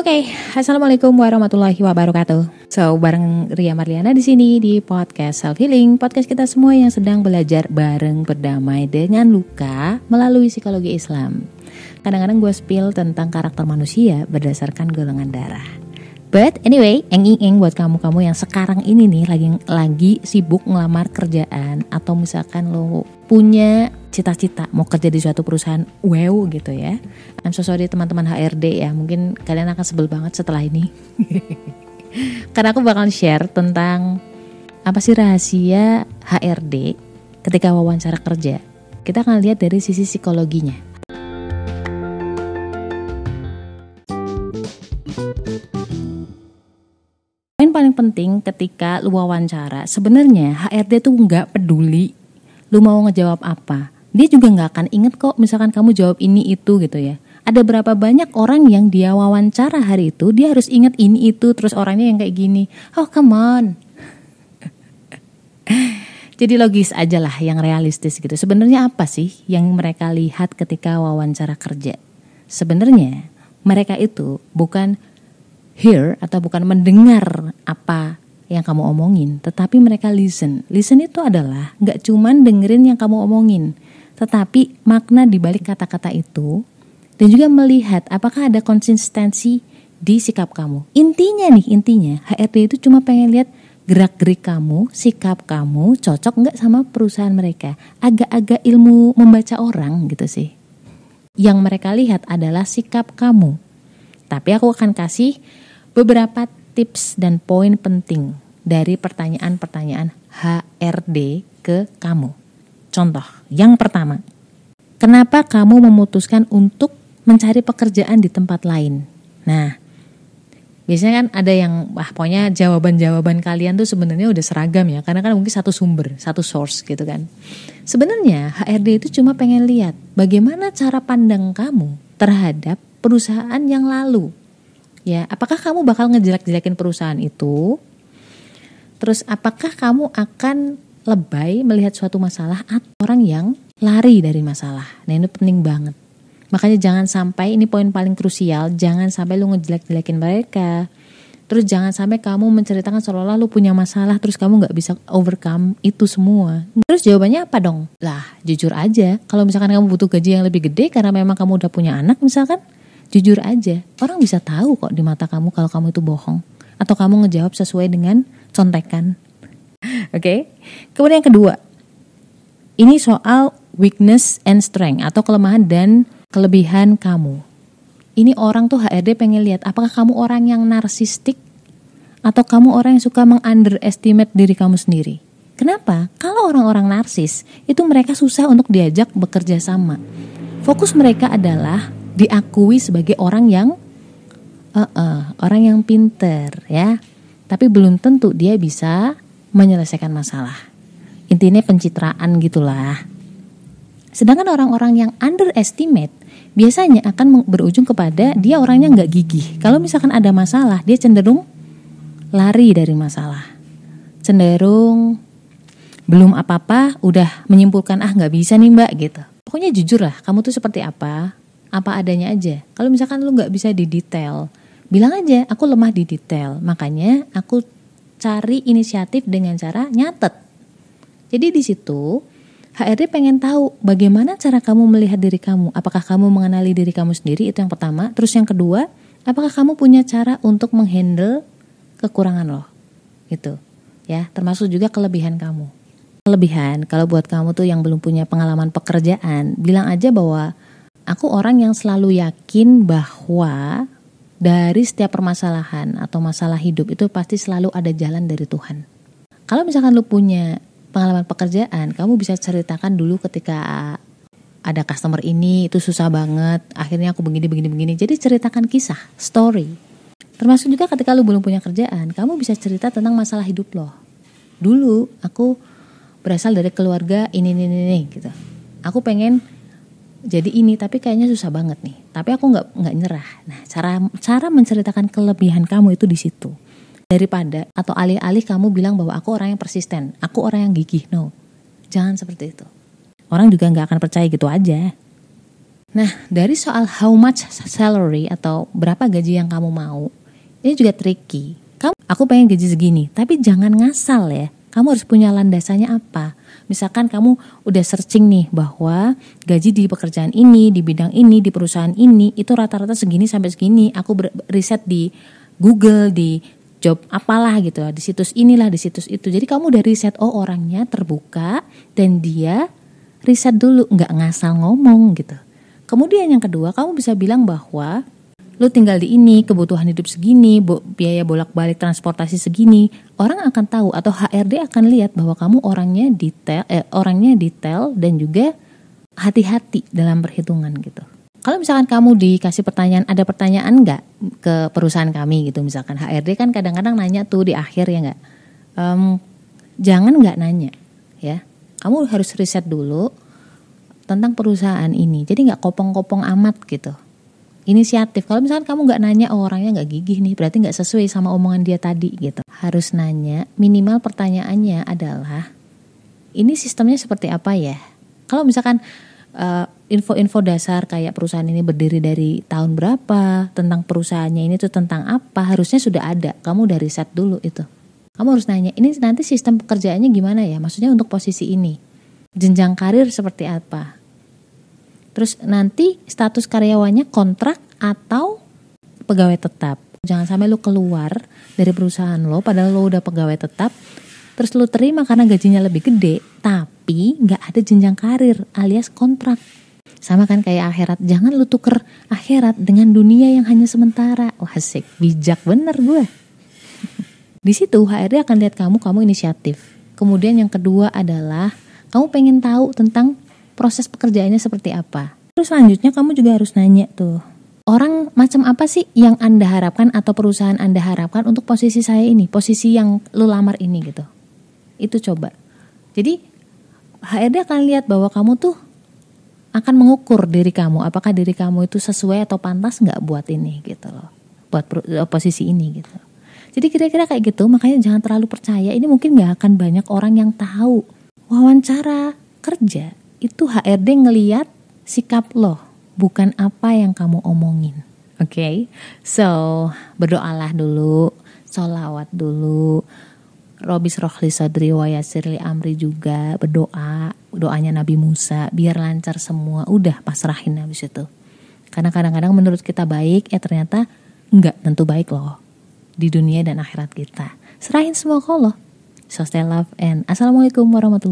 Oke, assalamualaikum warahmatullahi wabarakatuh. So, bareng Ria Marliana di sini di podcast Self Healing, podcast kita semua yang sedang belajar bareng berdamai dengan luka melalui psikologi Islam. Kadang-kadang gue spill tentang karakter manusia berdasarkan golongan darah. But anyway, eng-eng buat kamu-kamu yang sekarang ini nih lagi lagi sibuk ngelamar kerjaan atau misalkan lo punya cita-cita mau kerja di suatu perusahaan wow gitu ya. I'm so sorry teman-teman HRD ya, mungkin kalian akan sebel banget setelah ini. Karena aku bakal share tentang apa sih rahasia HRD ketika wawancara kerja. Kita akan lihat dari sisi psikologinya. Penting ketika lu wawancara, sebenarnya HRD tuh nggak peduli lu mau ngejawab apa. Dia juga nggak akan inget kok misalkan kamu jawab ini itu gitu ya. Ada berapa banyak orang yang dia wawancara hari itu, dia harus inget ini itu, terus orangnya yang kayak gini. Oh come on. Jadi logis aja lah yang realistis gitu. Sebenarnya apa sih yang mereka lihat ketika wawancara kerja? Sebenarnya mereka itu bukan hear atau bukan mendengar apa yang kamu omongin, tetapi mereka listen. Listen itu adalah nggak cuman dengerin yang kamu omongin, tetapi makna di balik kata-kata itu dan juga melihat apakah ada konsistensi di sikap kamu. Intinya nih, intinya HRD itu cuma pengen lihat gerak-gerik kamu, sikap kamu cocok nggak sama perusahaan mereka. Agak-agak ilmu membaca orang gitu sih. Yang mereka lihat adalah sikap kamu. Tapi aku akan kasih beberapa tips dan poin penting dari pertanyaan-pertanyaan HRD ke kamu. Contoh, yang pertama, kenapa kamu memutuskan untuk mencari pekerjaan di tempat lain? Nah, biasanya kan ada yang, wah pokoknya jawaban-jawaban kalian tuh sebenarnya udah seragam ya, karena kan mungkin satu sumber, satu source gitu kan. Sebenarnya HRD itu cuma pengen lihat bagaimana cara pandang kamu terhadap perusahaan yang lalu Ya, apakah kamu bakal ngejelek-jelekin perusahaan itu? Terus apakah kamu akan lebay melihat suatu masalah atau orang yang lari dari masalah? Nah, ini penting banget. Makanya jangan sampai ini poin paling krusial, jangan sampai lu ngejelek-jelekin mereka. Terus jangan sampai kamu menceritakan seolah-olah lu punya masalah terus kamu nggak bisa overcome itu semua. Terus jawabannya apa dong? Lah, jujur aja. Kalau misalkan kamu butuh gaji yang lebih gede karena memang kamu udah punya anak misalkan, Jujur aja, orang bisa tahu kok di mata kamu kalau kamu itu bohong. Atau kamu ngejawab sesuai dengan contekan. Oke, okay? kemudian yang kedua, ini soal weakness and strength atau kelemahan dan kelebihan kamu. Ini orang tuh HRD pengen lihat apakah kamu orang yang narsistik atau kamu orang yang suka mengunderestimate diri kamu sendiri. Kenapa? Kalau orang-orang narsis itu mereka susah untuk diajak bekerja sama. Fokus mereka adalah diakui sebagai orang yang uh, uh, orang yang pinter ya. Tapi belum tentu dia bisa menyelesaikan masalah. Intinya pencitraan gitulah. Sedangkan orang-orang yang underestimate biasanya akan berujung kepada dia orangnya nggak gigih. Kalau misalkan ada masalah dia cenderung lari dari masalah. Cenderung belum apa-apa udah menyimpulkan ah nggak bisa nih mbak gitu. Pokoknya jujur lah kamu tuh seperti apa apa adanya aja. Kalau misalkan lu nggak bisa di detail, bilang aja aku lemah di detail. Makanya aku cari inisiatif dengan cara nyatet. Jadi di situ HRD pengen tahu bagaimana cara kamu melihat diri kamu. Apakah kamu mengenali diri kamu sendiri itu yang pertama. Terus yang kedua, apakah kamu punya cara untuk menghandle kekurangan lo? Gitu. Ya, termasuk juga kelebihan kamu. Kelebihan kalau buat kamu tuh yang belum punya pengalaman pekerjaan, bilang aja bahwa Aku orang yang selalu yakin bahwa dari setiap permasalahan atau masalah hidup itu pasti selalu ada jalan dari Tuhan. Kalau misalkan lu punya pengalaman pekerjaan, kamu bisa ceritakan dulu ketika ada customer ini itu susah banget, akhirnya aku begini begini begini. Jadi ceritakan kisah, story. Termasuk juga ketika lu belum punya kerjaan, kamu bisa cerita tentang masalah hidup lo. Dulu aku berasal dari keluarga ini ini ini, ini gitu. Aku pengen jadi ini tapi kayaknya susah banget nih. Tapi aku nggak nggak nyerah. Nah cara cara menceritakan kelebihan kamu itu di situ. Daripada atau alih-alih kamu bilang bahwa aku orang yang persisten aku orang yang gigih. No jangan seperti itu. Orang juga nggak akan percaya gitu aja. Nah, dari soal how much salary atau berapa gaji yang kamu mau, ini juga tricky. Kamu, aku pengen gaji segini, tapi jangan ngasal ya. Kamu harus punya landasannya apa. Misalkan kamu udah searching nih bahwa gaji di pekerjaan ini, di bidang ini, di perusahaan ini itu rata-rata segini sampai segini. Aku riset di Google, di job apalah gitu, di situs inilah, di situs itu. Jadi kamu udah riset oh orangnya terbuka dan dia riset dulu, nggak ngasal ngomong gitu. Kemudian yang kedua, kamu bisa bilang bahwa lu tinggal di ini, kebutuhan hidup segini, biaya bolak-balik transportasi segini, orang akan tahu atau HRD akan lihat bahwa kamu orangnya detail, eh, orangnya detail dan juga hati-hati dalam perhitungan gitu. Kalau misalkan kamu dikasih pertanyaan, ada pertanyaan nggak ke perusahaan kami gitu, misalkan HRD kan kadang-kadang nanya tuh di akhir ya nggak, um, jangan nggak nanya ya, kamu harus riset dulu tentang perusahaan ini. Jadi nggak kopong-kopong amat gitu. Inisiatif. Kalau misalkan kamu nggak nanya oh, orangnya nggak gigih nih, berarti nggak sesuai sama omongan dia tadi gitu. Harus nanya. Minimal pertanyaannya adalah ini sistemnya seperti apa ya? Kalau misalkan eh, info-info dasar kayak perusahaan ini berdiri dari tahun berapa, tentang perusahaannya ini tuh tentang apa, harusnya sudah ada. Kamu dari set dulu itu. Kamu harus nanya, ini nanti sistem pekerjaannya gimana ya? Maksudnya untuk posisi ini. Jenjang karir seperti apa? Terus nanti status karyawannya kontrak atau pegawai tetap. Jangan sampai lu keluar dari perusahaan lo padahal lo udah pegawai tetap terus lu terima karena gajinya lebih gede tapi nggak ada jenjang karir alias kontrak. Sama kan kayak akhirat. Jangan lu tuker akhirat dengan dunia yang hanya sementara. Wah asik. Bijak bener gue di situ HRD akan lihat kamu kamu inisiatif. Kemudian yang kedua adalah kamu pengen tahu tentang proses pekerjaannya seperti apa. Terus selanjutnya kamu juga harus nanya tuh, orang macam apa sih yang Anda harapkan atau perusahaan Anda harapkan untuk posisi saya ini, posisi yang lu lamar ini gitu. Itu coba. Jadi HRD akan lihat bahwa kamu tuh akan mengukur diri kamu, apakah diri kamu itu sesuai atau pantas nggak buat ini gitu loh, buat eh, posisi ini gitu. Jadi kira-kira kayak gitu, makanya jangan terlalu percaya. Ini mungkin nggak akan banyak orang yang tahu wawancara kerja itu HRD ngeliat sikap lo, bukan apa yang kamu omongin. Oke, okay? so berdoalah dulu, solawat dulu. Robis Rohli Sadri wa Yasirli Amri juga berdoa, doanya Nabi Musa biar lancar semua. Udah pasrahin habis itu. Karena kadang-kadang menurut kita baik, ya ternyata enggak tentu baik loh di dunia dan akhirat kita. Serahin semua ke Allah. So stay love and assalamualaikum warahmatullahi